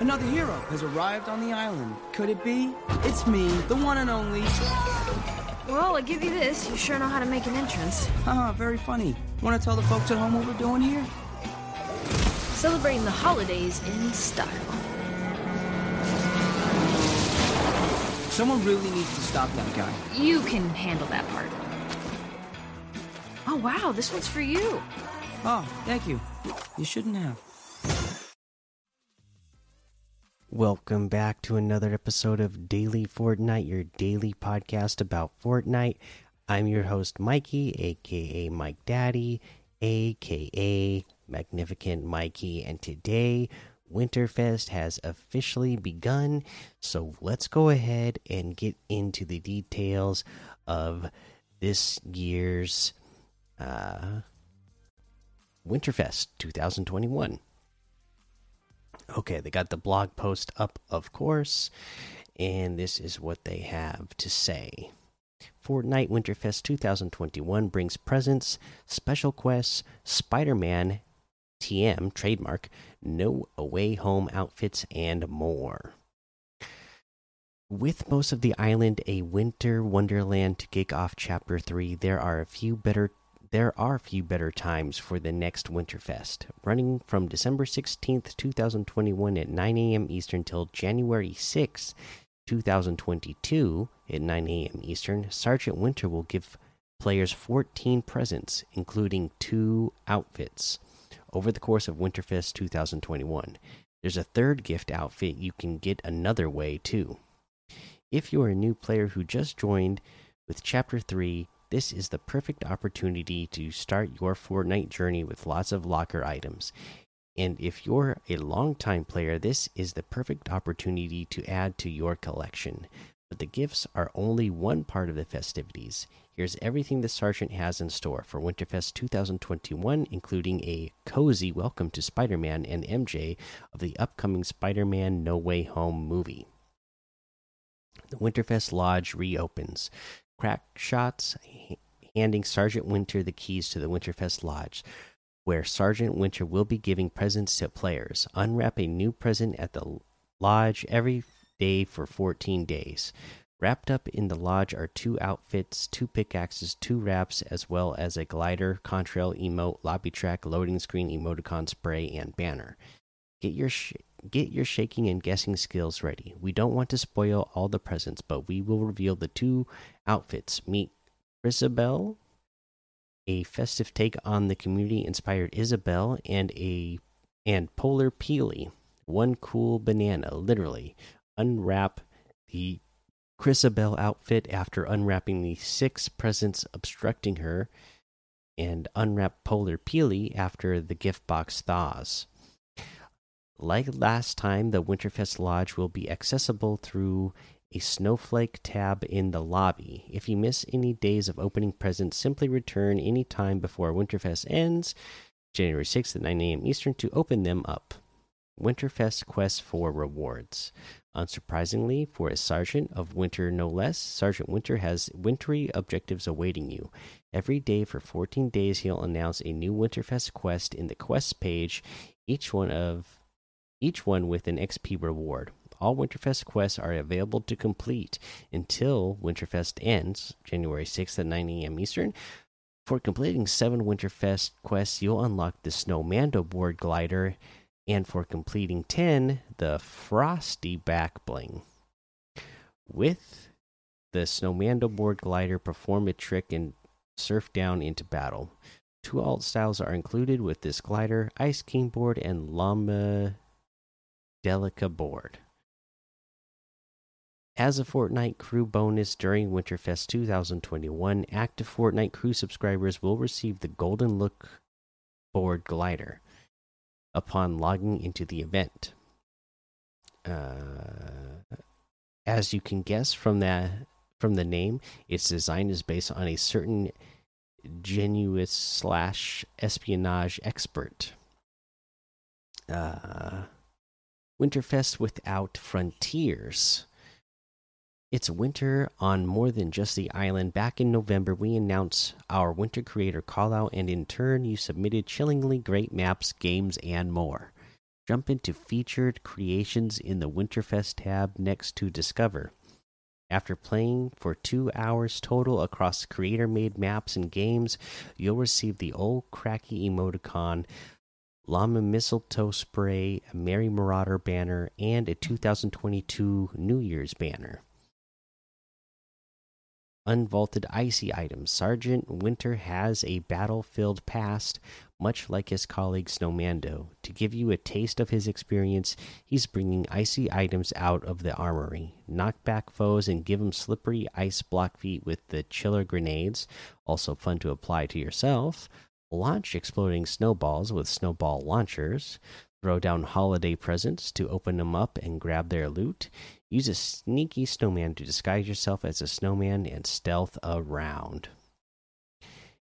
Another hero has arrived on the island. Could it be? It's me, the one and only. Well, I give you this. You sure know how to make an entrance. Ah, very funny. Want to tell the folks at home what we're doing here? Celebrating the holidays in style. Someone really needs to stop that guy. You can handle that part. Oh, wow, this one's for you. Oh, thank you. You shouldn't have. Welcome back to another episode of Daily Fortnite, your daily podcast about Fortnite. I'm your host, Mikey, aka Mike Daddy, aka Magnificent Mikey, and today Winterfest has officially begun. So let's go ahead and get into the details of this year's uh, Winterfest 2021. Okay, they got the blog post up, of course, and this is what they have to say. Fortnite Winterfest 2021 brings presents, special quests, Spider Man TM trademark, no away home outfits, and more. With most of the island a winter wonderland to kick off Chapter 3, there are a few better there are few better times for the next Winterfest, running from December 16th, 2021 at 9 a.m. Eastern till January 6th, 2022 at 9 a.m. Eastern. Sergeant Winter will give players 14 presents, including two outfits, over the course of Winterfest 2021. There's a third gift outfit you can get another way, too. If you're a new player who just joined with Chapter 3, this is the perfect opportunity to start your Fortnite journey with lots of locker items. And if you're a long-time player, this is the perfect opportunity to add to your collection. But the gifts are only one part of the festivities. Here's everything the Sergeant has in store for Winterfest 2021, including a cozy welcome to Spider Man and MJ of the upcoming Spider Man No Way Home movie. The Winterfest Lodge reopens crack shots, handing Sergeant Winter the keys to the Winterfest Lodge, where Sergeant Winter will be giving presents to players. Unwrap a new present at the lodge every day for 14 days. Wrapped up in the lodge are two outfits, two pickaxes, two wraps, as well as a glider, contrail emote, lobby track, loading screen, emoticon spray, and banner. Get your get your shaking and guessing skills ready. We don't want to spoil all the presents, but we will reveal the two outfits. Meet Isabel, a festive take on the community-inspired Isabel, and a and Polar Peely, one cool banana. Literally, unwrap the Krisabelle outfit after unwrapping the six presents obstructing her, and unwrap Polar Peely after the gift box thaws. Like last time, the Winterfest Lodge will be accessible through a snowflake tab in the lobby. If you miss any days of opening presents, simply return any time before Winterfest ends, January 6th at 9 a.m. Eastern, to open them up. Winterfest Quest for Rewards. Unsurprisingly, for a Sergeant of Winter no less, Sergeant Winter has wintry objectives awaiting you. Every day for 14 days, he'll announce a new Winterfest quest in the quest page, each one of each one with an XP reward. All Winterfest quests are available to complete until Winterfest ends, January 6th at 9 a.m. Eastern. For completing seven Winterfest quests, you'll unlock the Snowmando board glider, and for completing 10, the Frosty back bling. With the Snowmando board glider, perform a trick and surf down into battle. Two alt styles are included with this glider Ice King board and Llama Delica board. As a Fortnite crew bonus during Winterfest 2021, active Fortnite crew subscribers will receive the Golden Look board glider upon logging into the event. Uh, as you can guess from that from the name, its design is based on a certain genuine slash espionage expert. Uh, Winterfest without frontiers. It's winter on more than just the island. Back in November, we announced our winter creator callout, and in turn, you submitted chillingly great maps, games, and more. Jump into featured creations in the Winterfest tab next to Discover. After playing for two hours total across creator made maps and games, you'll receive the old cracky emoticon, Llama Mistletoe Spray, a Merry Marauder banner, and a 2022 New Year's banner. Unvaulted icy items. Sergeant Winter has a battlefield past, much like his colleague Snowmando. To give you a taste of his experience, he's bringing icy items out of the armory. Knock back foes and give them slippery ice block feet with the chiller grenades, also fun to apply to yourself. Launch exploding snowballs with snowball launchers. Throw down holiday presents to open them up and grab their loot. Use a sneaky snowman to disguise yourself as a snowman and stealth around.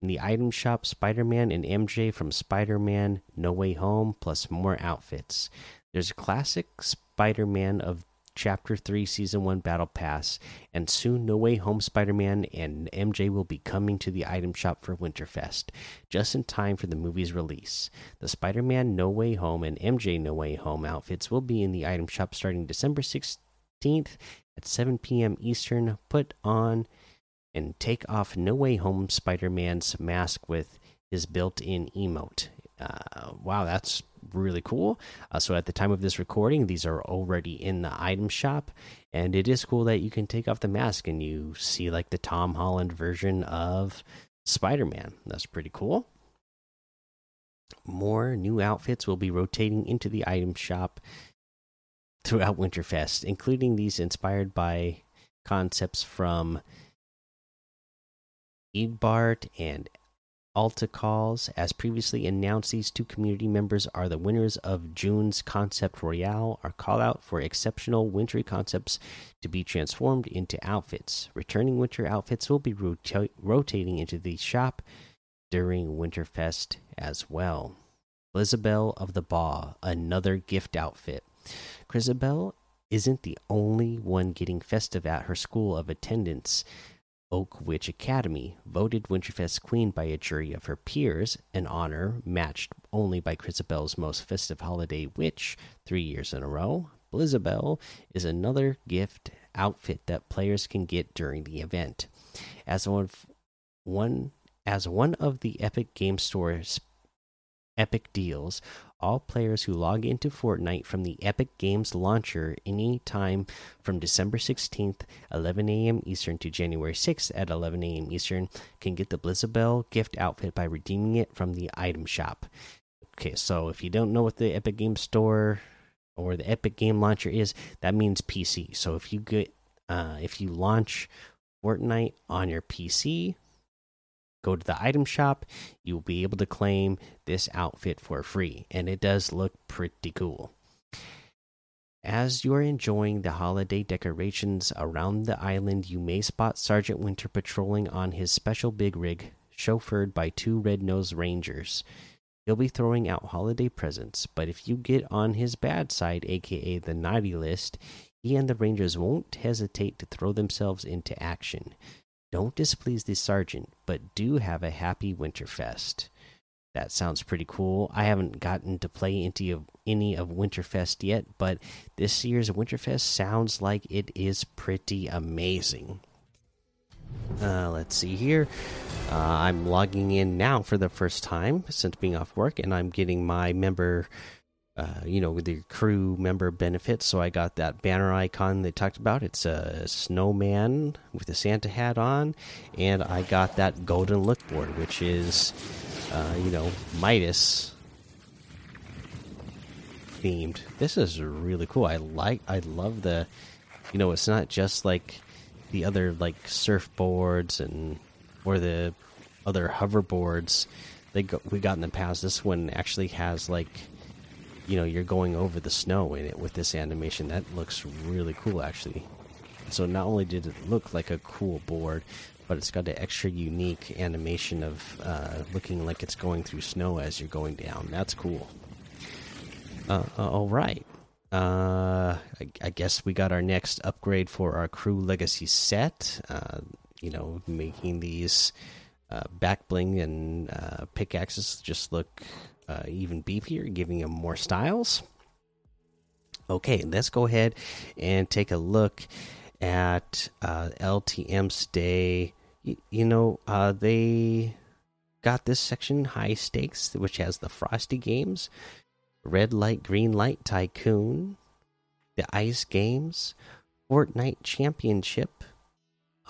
In the item shop, Spider Man and MJ from Spider Man No Way Home, plus more outfits. There's a classic Spider Man of Chapter 3 Season 1 Battle Pass, and soon No Way Home Spider Man and MJ will be coming to the item shop for Winterfest, just in time for the movie's release. The Spider Man No Way Home and MJ No Way Home outfits will be in the item shop starting December 16th at 7 p.m. Eastern. Put on and take off No Way Home Spider Man's mask with his built in emote. Uh, wow, that's really cool. Uh, so at the time of this recording, these are already in the item shop, and it is cool that you can take off the mask and you see like the Tom Holland version of Spider Man. That's pretty cool. More new outfits will be rotating into the item shop throughout Winterfest, including these inspired by concepts from Eadbart and Alta calls. As previously announced, these two community members are the winners of June's Concept Royale, our call out for exceptional wintry concepts to be transformed into outfits. Returning winter outfits will be rota rotating into the shop during Winterfest as well. Elizabeth of the Baw, another gift outfit. Krisabelle isn't the only one getting festive at her school of attendance. Oak Witch Academy, voted Winterfest Queen by a jury of her peers, an honor matched only by Krisabelle's most festive holiday witch three years in a row. Blizzabelle is another gift outfit that players can get during the event. As one, one as one of the Epic Game Store's Epic deals, all players who log into Fortnite from the Epic Games launcher any time from December 16th, 11 a.m. Eastern to January 6th at 11 a.m. Eastern can get the Blizzabelle gift outfit by redeeming it from the item shop. Okay, so if you don't know what the Epic Game Store or the Epic Game Launcher is, that means PC. So if you get uh, if you launch Fortnite on your PC, go to the item shop, you will be able to claim this outfit for free, and it does look pretty cool. As you are enjoying the holiday decorations around the island, you may spot Sergeant Winter patrolling on his special big rig, chauffeured by two red nosed rangers. He'll be throwing out holiday presents, but if you get on his bad side, aka the naughty list, he and the rangers won't hesitate to throw themselves into action. Don't displease the sergeant, but do have a happy Winterfest. That sounds pretty cool. I haven't gotten to play into any of Winterfest yet, but this year's Winterfest sounds like it is pretty amazing. Uh, let's see here. Uh, I'm logging in now for the first time since being off work, and I'm getting my member uh, you know, with the crew member benefits. So I got that banner icon they talked about. It's a snowman with a Santa hat on, and I got that golden look board, which is, uh, you know, Midas themed. This is really cool. I like. I love the, you know, it's not just like the other like surfboards and or the other hoverboards they go, we got in the past. This one actually has like you know you're going over the snow in it with this animation. That looks really cool actually. So not only did it look like a cool board but it's got an extra unique animation of uh, looking like it's going through snow as you're going down. That's cool. Uh, uh, all right. Uh, I, I, guess we got our next upgrade for our crew legacy set. Uh, you know making these uh, back bling and pickaxes just look uh, even beefier, giving him more styles. Okay, let's go ahead and take a look at uh, LTM Stay. Y you know, uh, they got this section high stakes, which has the Frosty games, Red Light, Green Light Tycoon, the Ice Games, Fortnite Championship,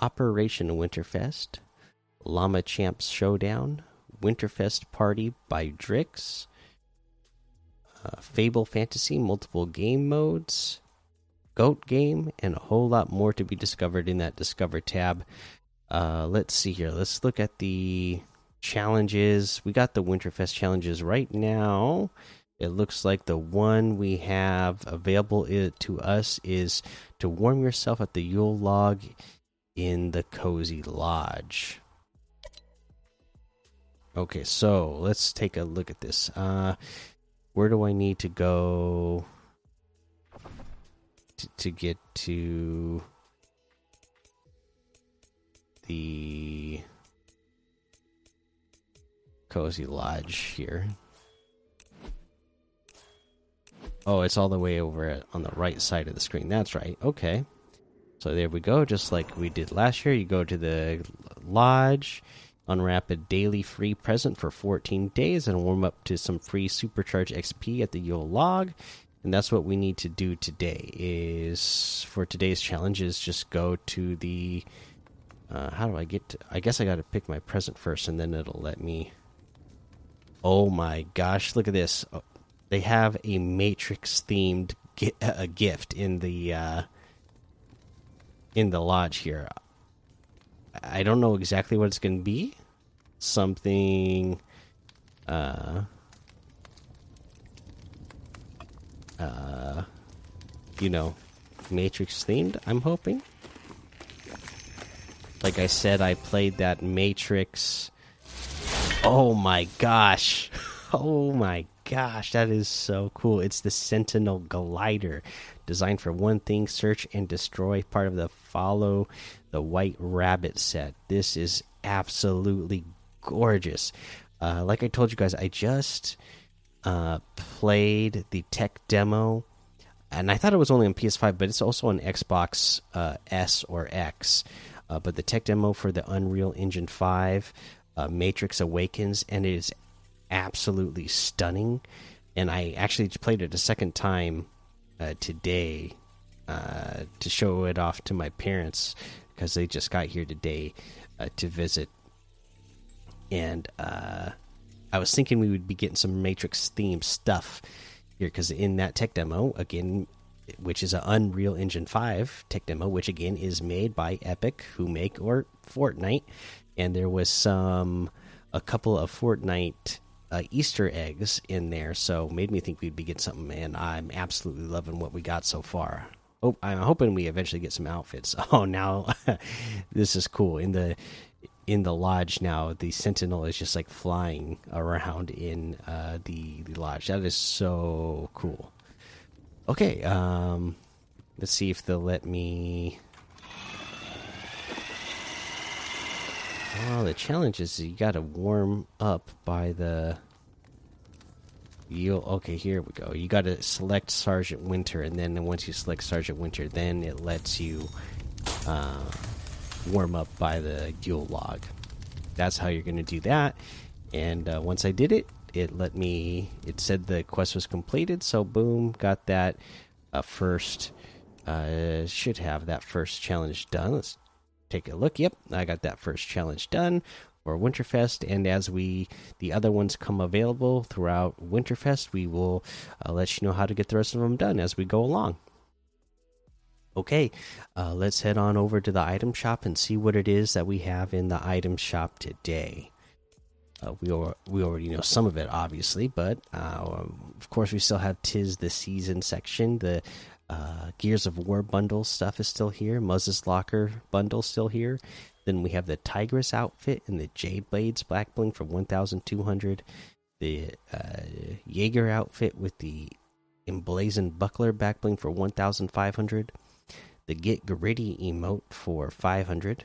Operation Winterfest, Llama Champs Showdown, Winterfest Party by Drix, uh, Fable Fantasy, multiple game modes, Goat Game, and a whole lot more to be discovered in that Discover tab. Uh, let's see here. Let's look at the challenges. We got the Winterfest challenges right now. It looks like the one we have available to us is to warm yourself at the Yule log in the Cozy Lodge. Okay, so let's take a look at this. Uh, where do I need to go to, to get to the Cozy Lodge here? Oh, it's all the way over on the right side of the screen. That's right. Okay. So there we go. Just like we did last year, you go to the lodge, unwrap a daily free present for 14 days, and warm up to some free supercharge XP at the Yule log. And that's what we need to do today. Is for today's challenge is just go to the. Uh, how do I get? To, I guess I got to pick my present first, and then it'll let me. Oh my gosh! Look at this. Oh, they have a Matrix themed a gift in the uh, in the lodge here. I don't know exactly what it's going to be. Something, uh, uh, you know, Matrix themed. I'm hoping. Like I said, I played that Matrix. Oh my gosh! Oh my gosh, that is so cool. It's the Sentinel Glider, designed for one thing search and destroy, part of the Follow the White Rabbit set. This is absolutely gorgeous. Uh, like I told you guys, I just uh, played the tech demo, and I thought it was only on PS5, but it's also on Xbox uh, S or X. Uh, but the tech demo for the Unreal Engine 5 uh, Matrix Awakens, and it is absolutely stunning. And I actually played it a second time uh, today uh, to show it off to my parents because they just got here today uh, to visit. And uh, I was thinking we would be getting some Matrix themed stuff here because in that tech demo, again, which is an Unreal Engine 5 tech demo, which again is made by Epic, who make or Fortnite, and there was some a couple of Fortnite uh, Easter eggs in there, so made me think we'd be getting something. And I'm absolutely loving what we got so far. Oh, I'm hoping we eventually get some outfits. Oh, now this is cool. In the in the lodge now, the sentinel is just like flying around in uh, the the lodge. That is so cool. Okay, um, let's see if they'll let me. Oh, the challenge is you got to warm up by the. You okay? Here we go. You got to select Sergeant Winter, and then once you select Sergeant Winter, then it lets you uh, warm up by the Yule log. That's how you're going to do that. And uh, once I did it, it let me. It said the quest was completed, so boom, got that uh, first. Uh, should have that first challenge done. Let's take a look. Yep, I got that first challenge done for Winterfest, and as we the other ones come available throughout Winterfest, we will uh, let you know how to get the rest of them done as we go along. Okay, uh, let's head on over to the item shop and see what it is that we have in the item shop today. Uh, we are, we already know some of it, obviously, but uh, of course we still have tis the season section. The uh, Gears of War bundle stuff is still here. Muz's Locker bundle still here. Then we have the Tigress outfit and the Jade Blades Black Bling for 1,200. The uh, Jaeger outfit with the Emblazoned Buckler Back Bling for 1,500. The Get Gritty emote for 500.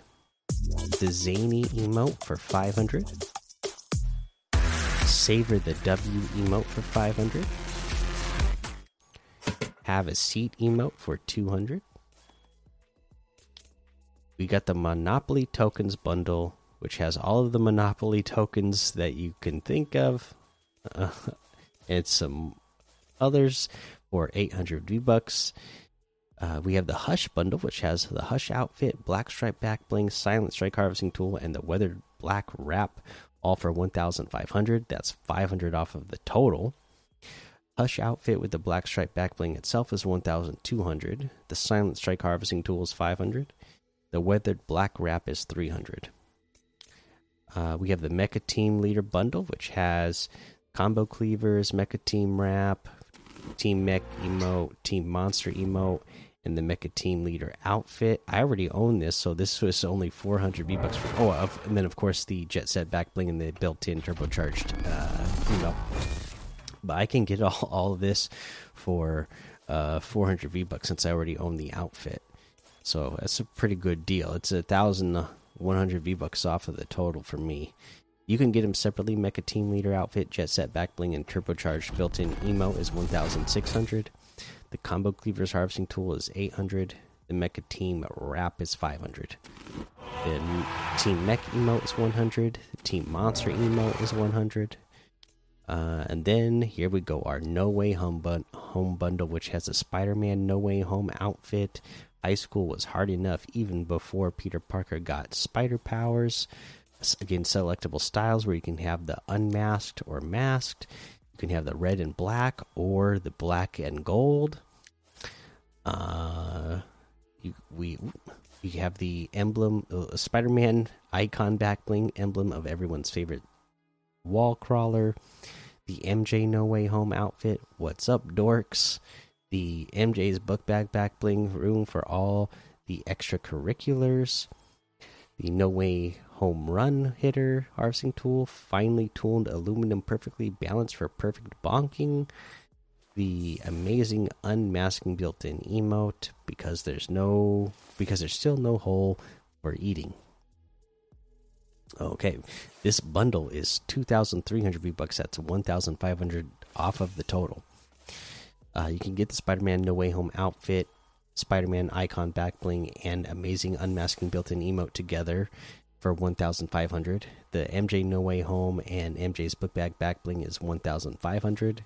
The Zany emote for 500. Savor the W emote for 500 have a seat emote for 200. We got the Monopoly tokens bundle, which has all of the Monopoly tokens that you can think of. Uh, and some others for 800 V bucks. Uh, we have the Hush bundle, which has the Hush outfit, Black Stripe back bling, Silent Strike harvesting tool, and the Weathered Black wrap, all for 1,500. That's 500 off of the total. Hush outfit with the Black Stripe back bling itself is 1,200. The Silent Strike harvesting tool is 500. The Weathered Black wrap is 300. Uh, we have the Mecha Team Leader bundle, which has combo cleavers, Mecha Team wrap, Team Mech emote, Team Monster emote, and the Mecha Team Leader outfit. I already own this, so this was only 400 V bucks for. Oh, and then of course the Jet Set back bling and the built-in turbocharged uh, emote. But I can get all all of this for uh, 400 V bucks since I already own the outfit. So that's a pretty good deal. It's a thousand 100 V bucks off of the total for me. You can get them separately. Mecha Team Leader outfit, Jet Set back bling, and turbocharged built-in emo is 1,600. The combo cleavers harvesting tool is 800. The Mecha Team wrap is 500. The Team Mech emote is 100. The Team Monster emote is 100. Uh, and then here we go, our No Way Home, bun home bundle, which has a Spider Man No Way Home outfit. High school was hard enough even before Peter Parker got spider powers. Again, selectable styles where you can have the unmasked or masked. You can have the red and black or the black and gold. Uh, you, we you have the emblem, uh, Spider-Man icon back bling emblem of everyone's favorite wall crawler. The MJ No Way Home outfit. What's up, dorks? The MJ's book bag back bling room for all the extracurriculars. The No Way home run hitter harvesting tool, finely tuned aluminum perfectly balanced for perfect bonking. The amazing unmasking built-in emote because there's no because there's still no hole for eating. Okay, this bundle is 2,300 V bucks. That's 1,500 off of the total. Uh, you can get the Spider-Man No Way Home outfit, Spider-Man icon back bling, and amazing unmasking built-in emote together for 1500 the mj no way home and mj's book bag back bling is 1500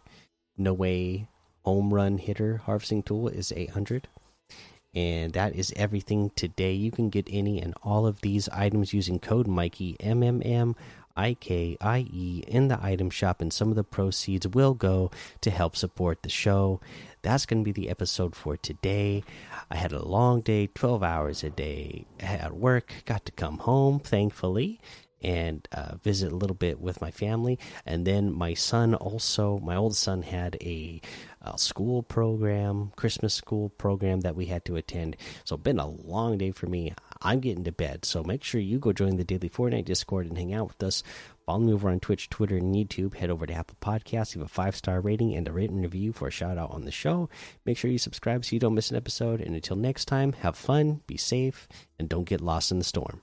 no way home run hitter harvesting tool is 800 and that is everything today. You can get any and all of these items using code mikey m m m i k i e in the item shop and some of the proceeds will go to help support the show. That's going to be the episode for today. I had a long day, 12 hours a day at work, got to come home, thankfully, and uh, visit a little bit with my family. And then my son also, my old son had a, a, school program, Christmas school program that we had to attend. So, been a long day for me. I'm getting to bed. So, make sure you go join the Daily Fortnite Discord and hang out with us. Follow me over on Twitch, Twitter, and YouTube. Head over to Apple Podcasts, leave a five star rating and a written review for a shout out on the show. Make sure you subscribe so you don't miss an episode. And until next time, have fun, be safe, and don't get lost in the storm.